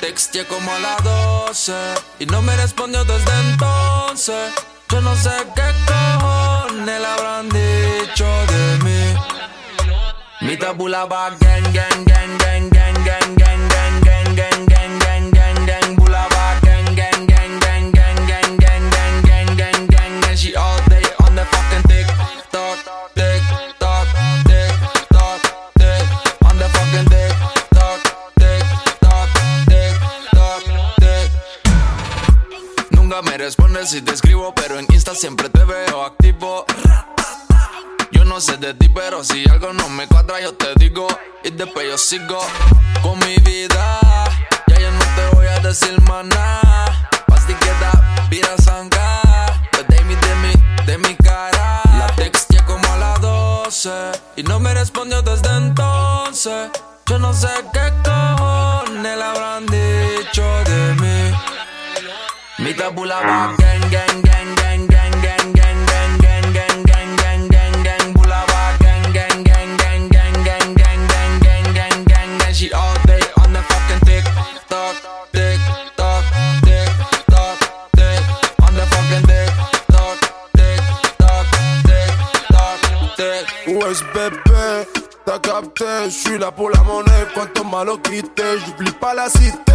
texté como a las 12 y no me respondió desde entonces. Yo no sé qué cojones le habrán dicho de mí. Mi tabula va gang, gang, gang, gang, gang, respondes si te escribo, pero en Insta siempre te veo activo. Yo no sé de ti, pero si algo no me cuadra, yo te digo. Y después yo sigo con mi vida. Ya yo no te voy a decir más nada. Pastiqueta, vira sanga. De mi, de mi, de mi cara. La texté como a las 12. Y no me respondió desde entonces. Yo no sé qué cojones le habrán dicho de mí. Mi tabula va gang, gang, gang, gang, gang, gang, gang, gang, gang, gang, gang, gang, gang, gang, bula va gang, gang, gang, gang, gang, gang, gang, gang, gang, gang, gang, and she all day on the fucking tick tock, tick tock, tick tock, tick on the fucking tick tock, tick tock, tick tock, tick. Wesh bébé, t'as capté, je suis là pour la monnaie, cuanto malo quité, j'oublie pas la cité,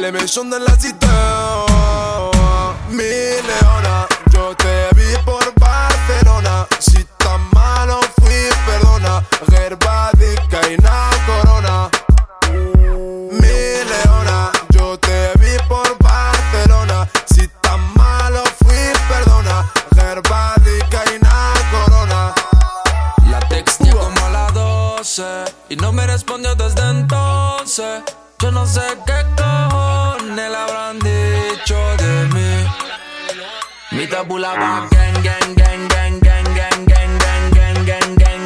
les méchants de la cité. Mi leona, yo te vi por Barcelona, si tan malo fui, perdona, Gerbadica y na corona. Mi leona, y no me respondió desde entonces. Yo no sé qué cojones le habrán dicho de mí. Mi tabula va gang, gang, gang, gang, gang, gang, gang, gang, gang, gang, gang, gang, gang,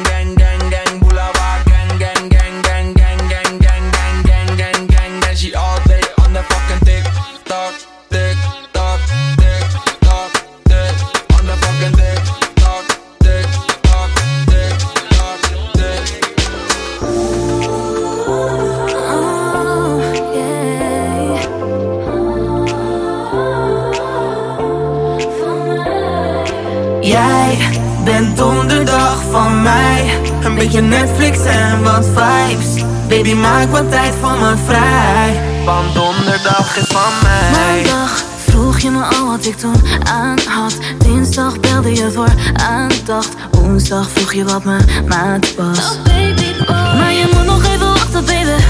bent donderdag van mij. Een beetje Netflix en wat vibes. Baby, maak wat tijd voor me vrij. Want donderdag is van mij. Maandag vroeg je me al wat ik toen aan had. Dinsdag belde je voor aandacht. Woensdag vroeg je wat mijn maat was. Maar je moet nog even wachten, baby.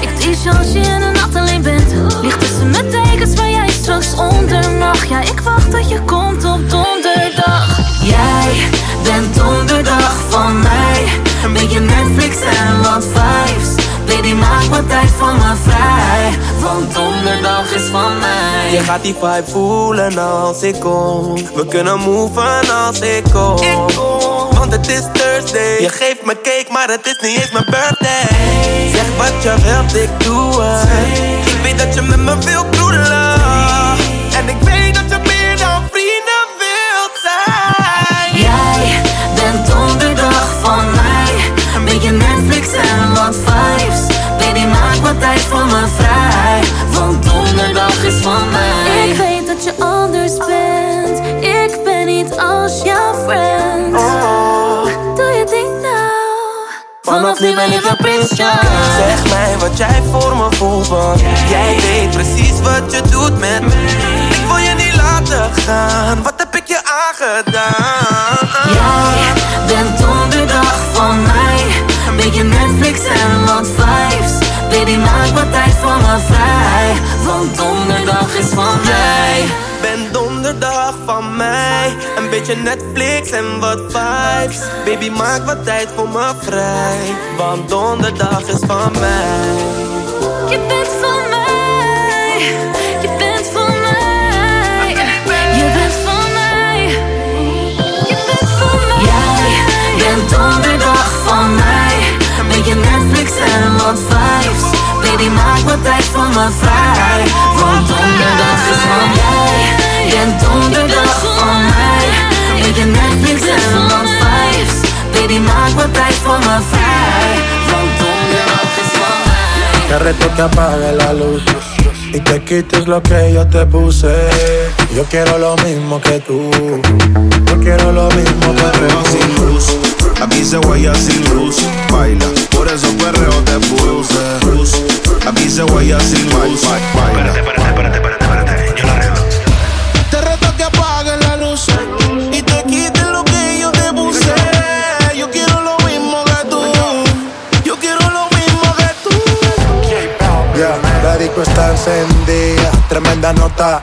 Ik tease je als je in de nacht alleen bent. Ligt tussen mijn tekens waar jij straks onder mag. Ja, ik wacht tot je komt op donderdag. Jij bent donderdag van mij. Een beetje Netflix en wat vibes. Baby, maak wat tijd voor me vrij. Want donderdag is van mij. Je gaat die vibe voelen als ik kom. We kunnen moven als ik kom. Want het is Thursday. Je geeft me cake, maar het is niet eens mijn birthday. Zeg wat je wilt, ik doe het. Ik weet dat je met me wil kroelen. Vanaf nu ben ik een prinsje. Zeg mij wat jij voor me voelt, want jij weet precies wat je doet met me. Ik wil je niet laten gaan, wat heb ik je aangedaan? Jij bent donderdag van mij. Beetje Netflix en wat vibes. Baby, maak wat tijd voor me vrij. Want donderdag is van mij. Ben donderdag van mij, een beetje Netflix en wat vibes. Baby, maak wat tijd voor me vrij, want donderdag is van mij. Je bent van mij. Je bent van mij. Je bent van mij. Je bent van mij. Jij bent donderdag van mij. Een beetje Netflix en wat vibes. Baby, maak wat tijd voor me vrij. Want donderdag is van mij. Bent donderdag van mij. Een beetje Netflix en wat vibes. Baby, maak wat tijd voor me vrij. Want donderdag reto que apague la luz y te quites lo que yo te puse. Yo quiero lo mismo que tú. Yo quiero lo mismo que tú. sin luz. Aquí se guaya sin luz. Baila. Por eso perreo te puse. Aquí se guaya sin luz. Baila. Espérate, espérate, espérate, espérate, tremenda nota.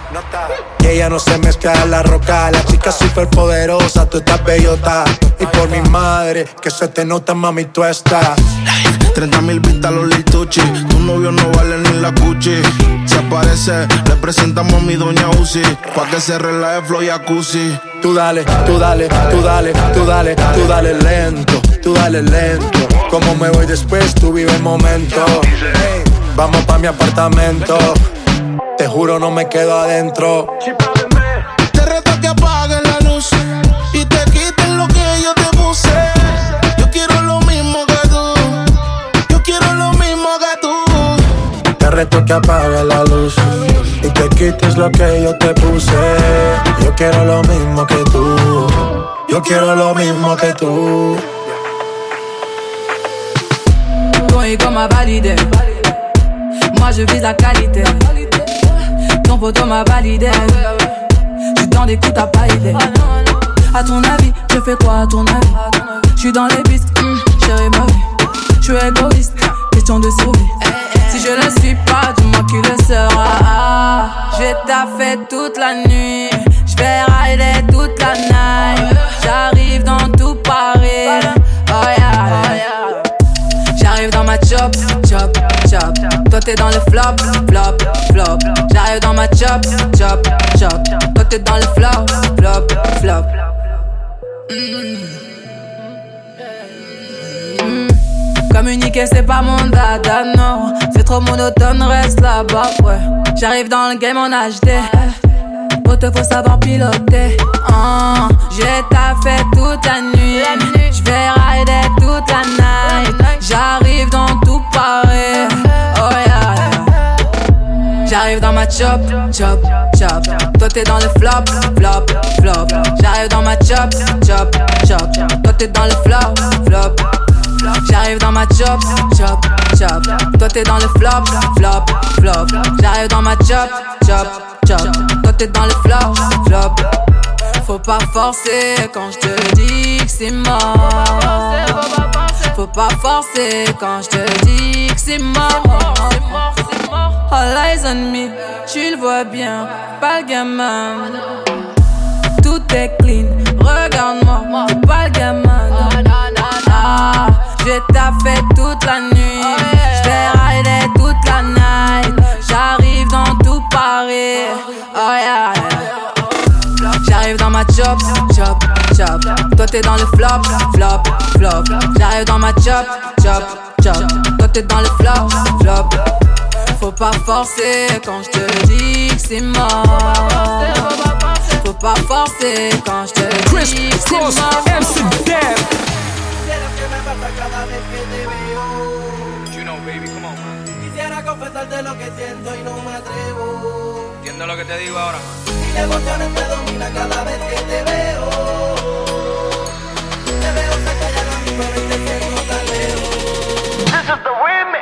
Y ella no se mezcla en la roca. La chica super poderosa, tú estás bellota. Y por mi madre, que se te nota, mami, tú estás. 30 mil vistas los lituchi. Tu novio no vale ni la cuchi. Si aparece, le presentamos a mi doña Uzi. Pa' que se relaje flow y jacuzzi. Tú dale, tú dale, tú dale, tú dale, tú dale lento, tú dale lento. Como me voy después, tú vive el momento. Hey, vamos pa' mi apartamento. Te juro, no me quedo adentro. Te reto que apagues la luz y te quites lo que yo te puse. Yo quiero lo mismo que tú. Yo quiero lo mismo que tú. Te reto que apagues la luz y te quites lo que yo te puse. Yo quiero lo mismo que tú. Yo quiero lo mismo que tú. Ton ego m'a validé. Moi je vise la qualité. Ton poteau m'a validé. J'suis dans des coups, t'as pas idée. À ton avis, je fais quoi à ton avis? J'suis dans les pistes, hum, chérie ma vie. J'suis égoïste, question de survie. Si je le suis pas, dis-moi qui le sera. J'ai taffé toute la nuit. J'vais rider toute la night. Ma chop, chop, chop. Toi t'es dans le flop, flop, flop. Mm. Communiquer c'est pas mon dada, non C'est trop monotone, reste là-bas, ouais J'arrive dans le game en HD Pour te faut savoir piloter Ah, J'ai taffé toute la nuit J'vais rider toute la night J'arrive dans tout Paris Oh. J'arrive dans ma chop, chop, chop. Toi t'es dans le flop, flop, flop. J'arrive dans ma chop, chop, chop. Toi t'es dans le flop, flop. J'arrive dans ma chop, chop, chop. Toi t'es dans le flop, flop, flop. J'arrive dans ma chop, chop, chop. Toi t'es dans le flop, flop. Faut pas forcer quand je te dis que c'est mort. Faut pas forcer quand je te dis que c'est mort. All eyes on me, tu le vois bien, pas le gamin. Tout est clean, regarde-moi, pas le gamin. Ah, j'ai taffé toute la nuit, j'vais rider toute la night. J'arrive dans tout Paris, oh yeah. J'arrive dans ma chop, chop, chop. Toi t'es dans le flop, flop, flop. J'arrive dans ma chop, chop, chop. Toi t'es dans le flop, flop. Faut pas forcer quand je te dis que c'est mort. Faut pas forcer quand je te Chris dis que c'est mort. MC Dab. You know, baby, come on. Quisiera confesarte lo que siento y no me atrevo. Entiendo lo que te digo ahora. Me cada vez que te veo. Te veo cerca ya no mismo y te siento tan lejos. This is the remix.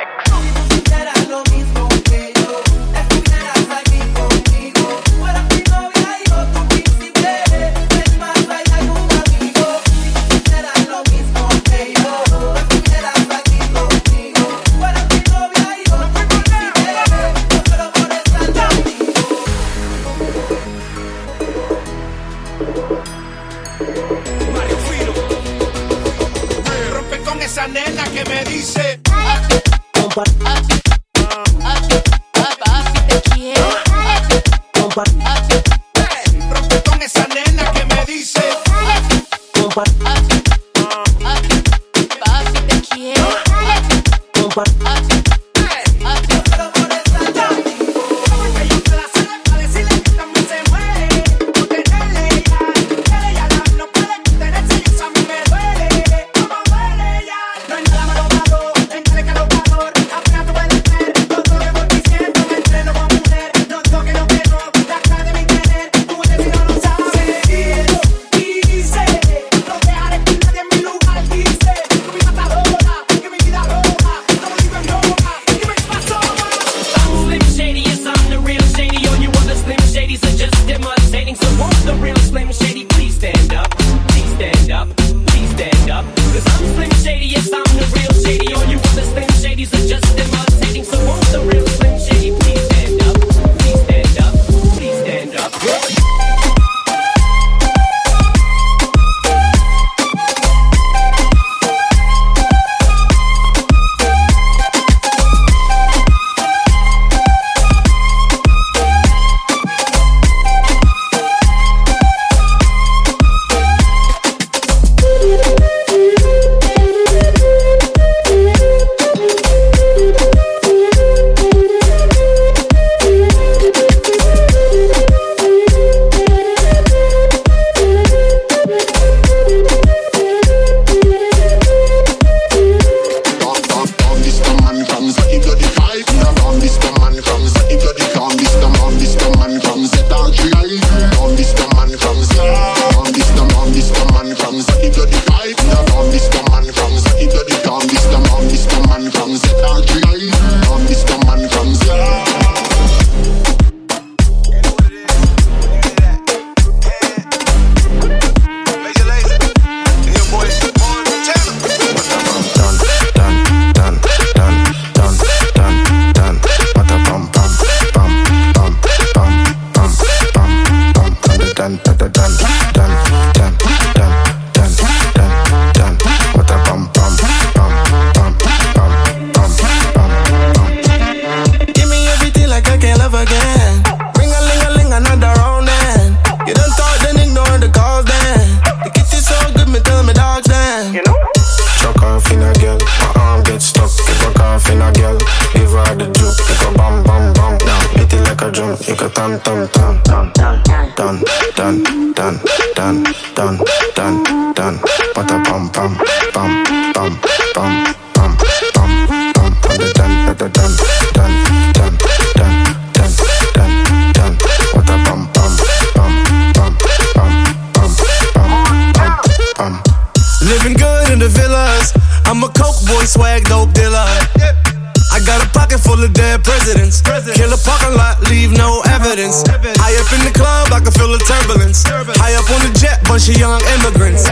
residence. Kill a parking lot, leave no evidence. High up in the club, I can feel the turbulence. High up on the jet, bunch of young immigrants.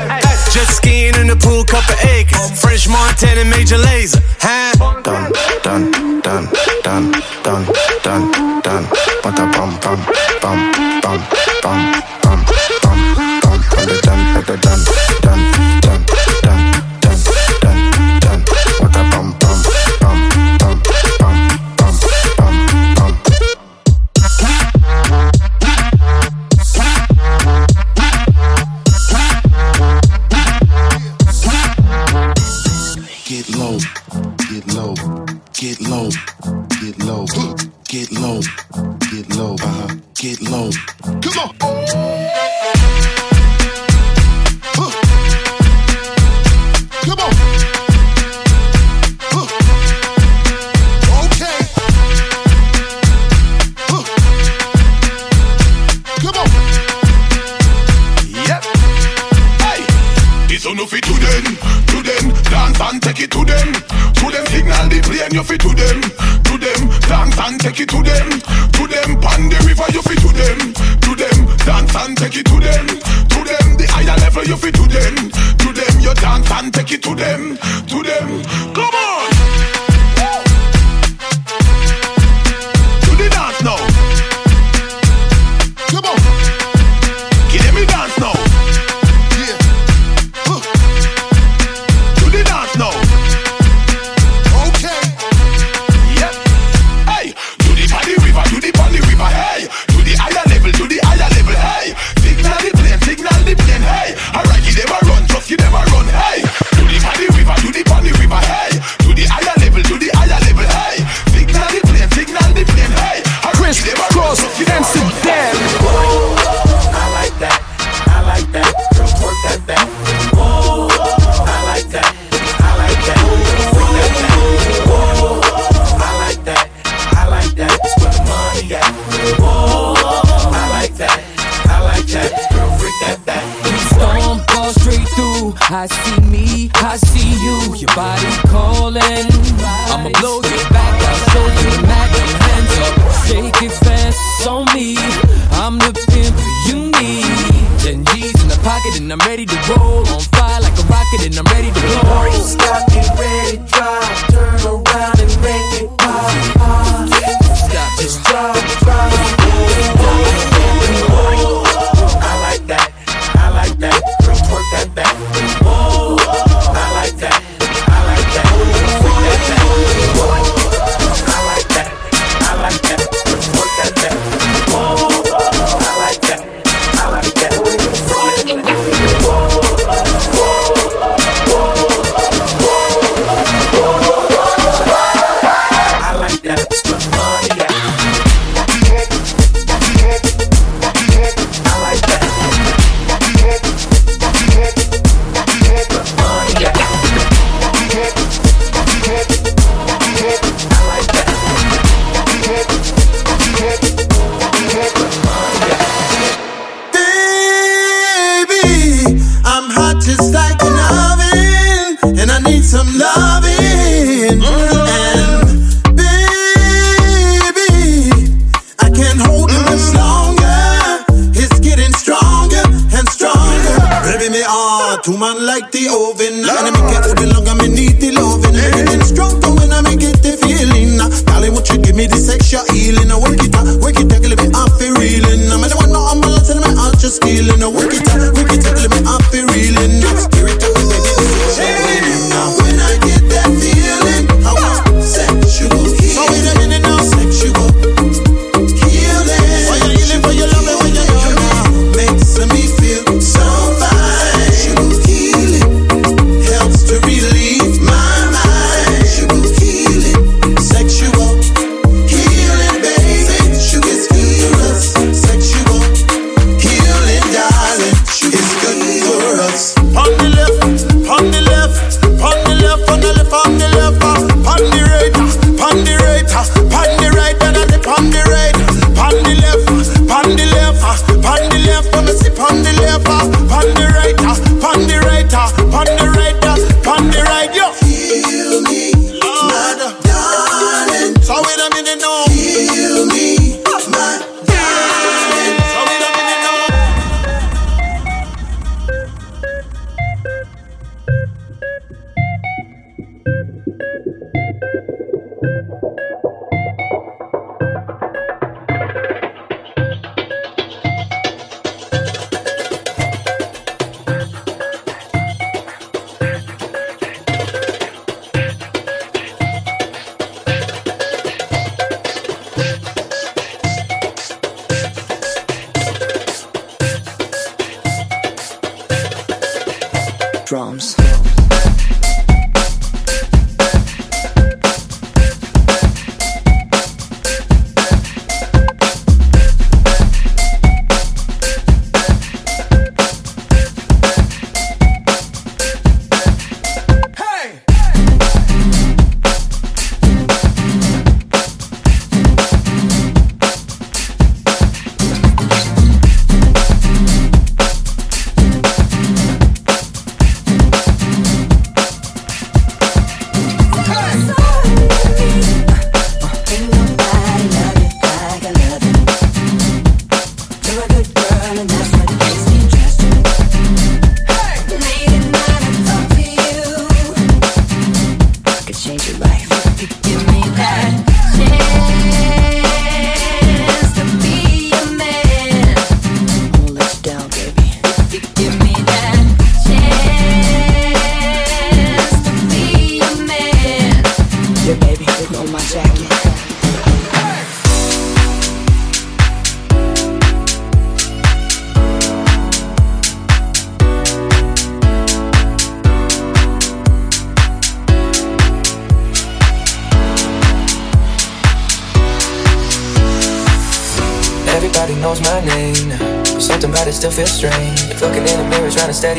Just skiing in the pool, cup of acres. French Montana, major laser. Huh? Done, done, done, done, done.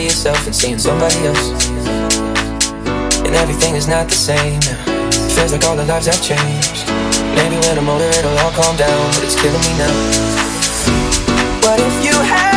inside of yourself and seeing somebody else. And everything is not the same. Feels like all the lives have changed. Maybe when I'm older, it'll all calm down, but it's killing me now. What if you had?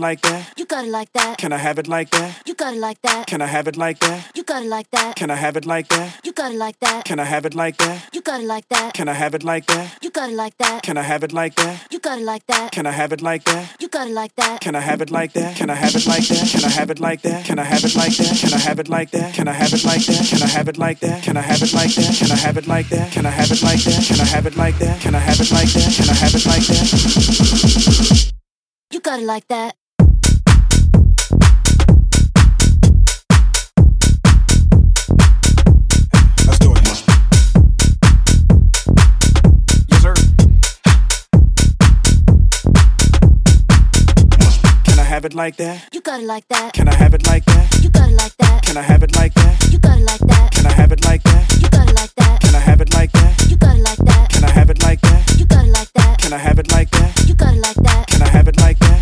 Like that? You got it like that. Can I have it like that? You got it like that. Can I have it like that? You got it like that. Can I have it like that? You got it like that. Can I have it like that? You got it like that. Can I have it like that? You got it like that. Can I have it like that? You got it like that. Can I have it like that? You got it like that. Can I have it like that? Can I have it like that? Can I have it like that? Can I have it like that? Can I have it like that? Can I have it like that? Can I have it like that? Can I have it like that? Can I have it like that? Can I have it like that? Can I have it like that? Can I have it like that? Can I have it like that? You got it like that. Have it like that? You got it like that. Can I have it like that? You got it like that. Can I have it like that? You got it like that. Can I have it like that? You got it like that. Can I have it like that? You got it like that. Can I have it like that? You got it like that. Can I have it like that? You got it like that. Can I have it like that?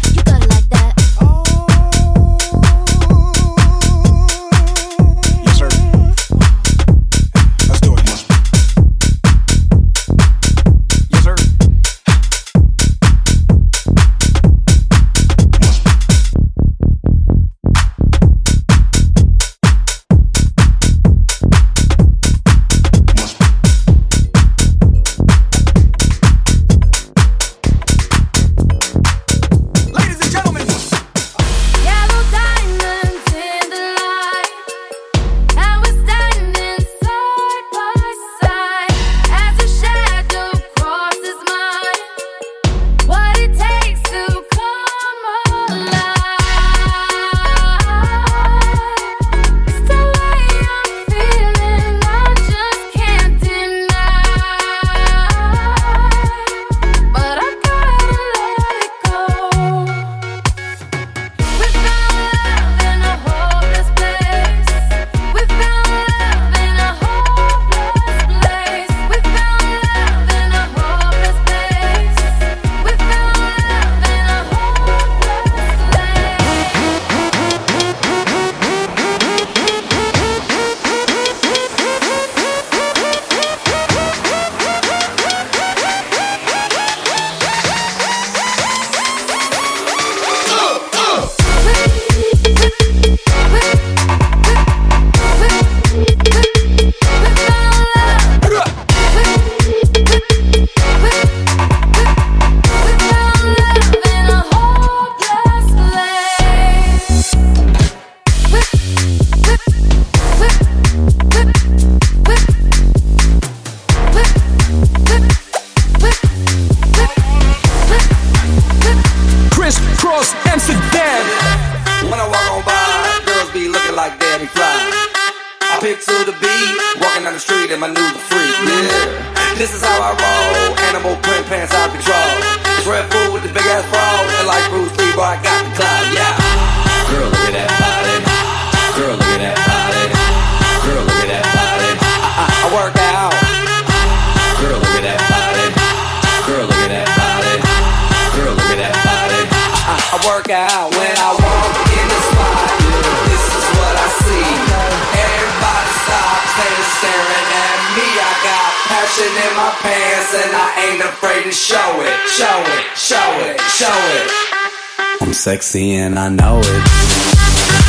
passion in my pants, and I ain't afraid to show it, show it, show it, show it. I'm sexy and I know it.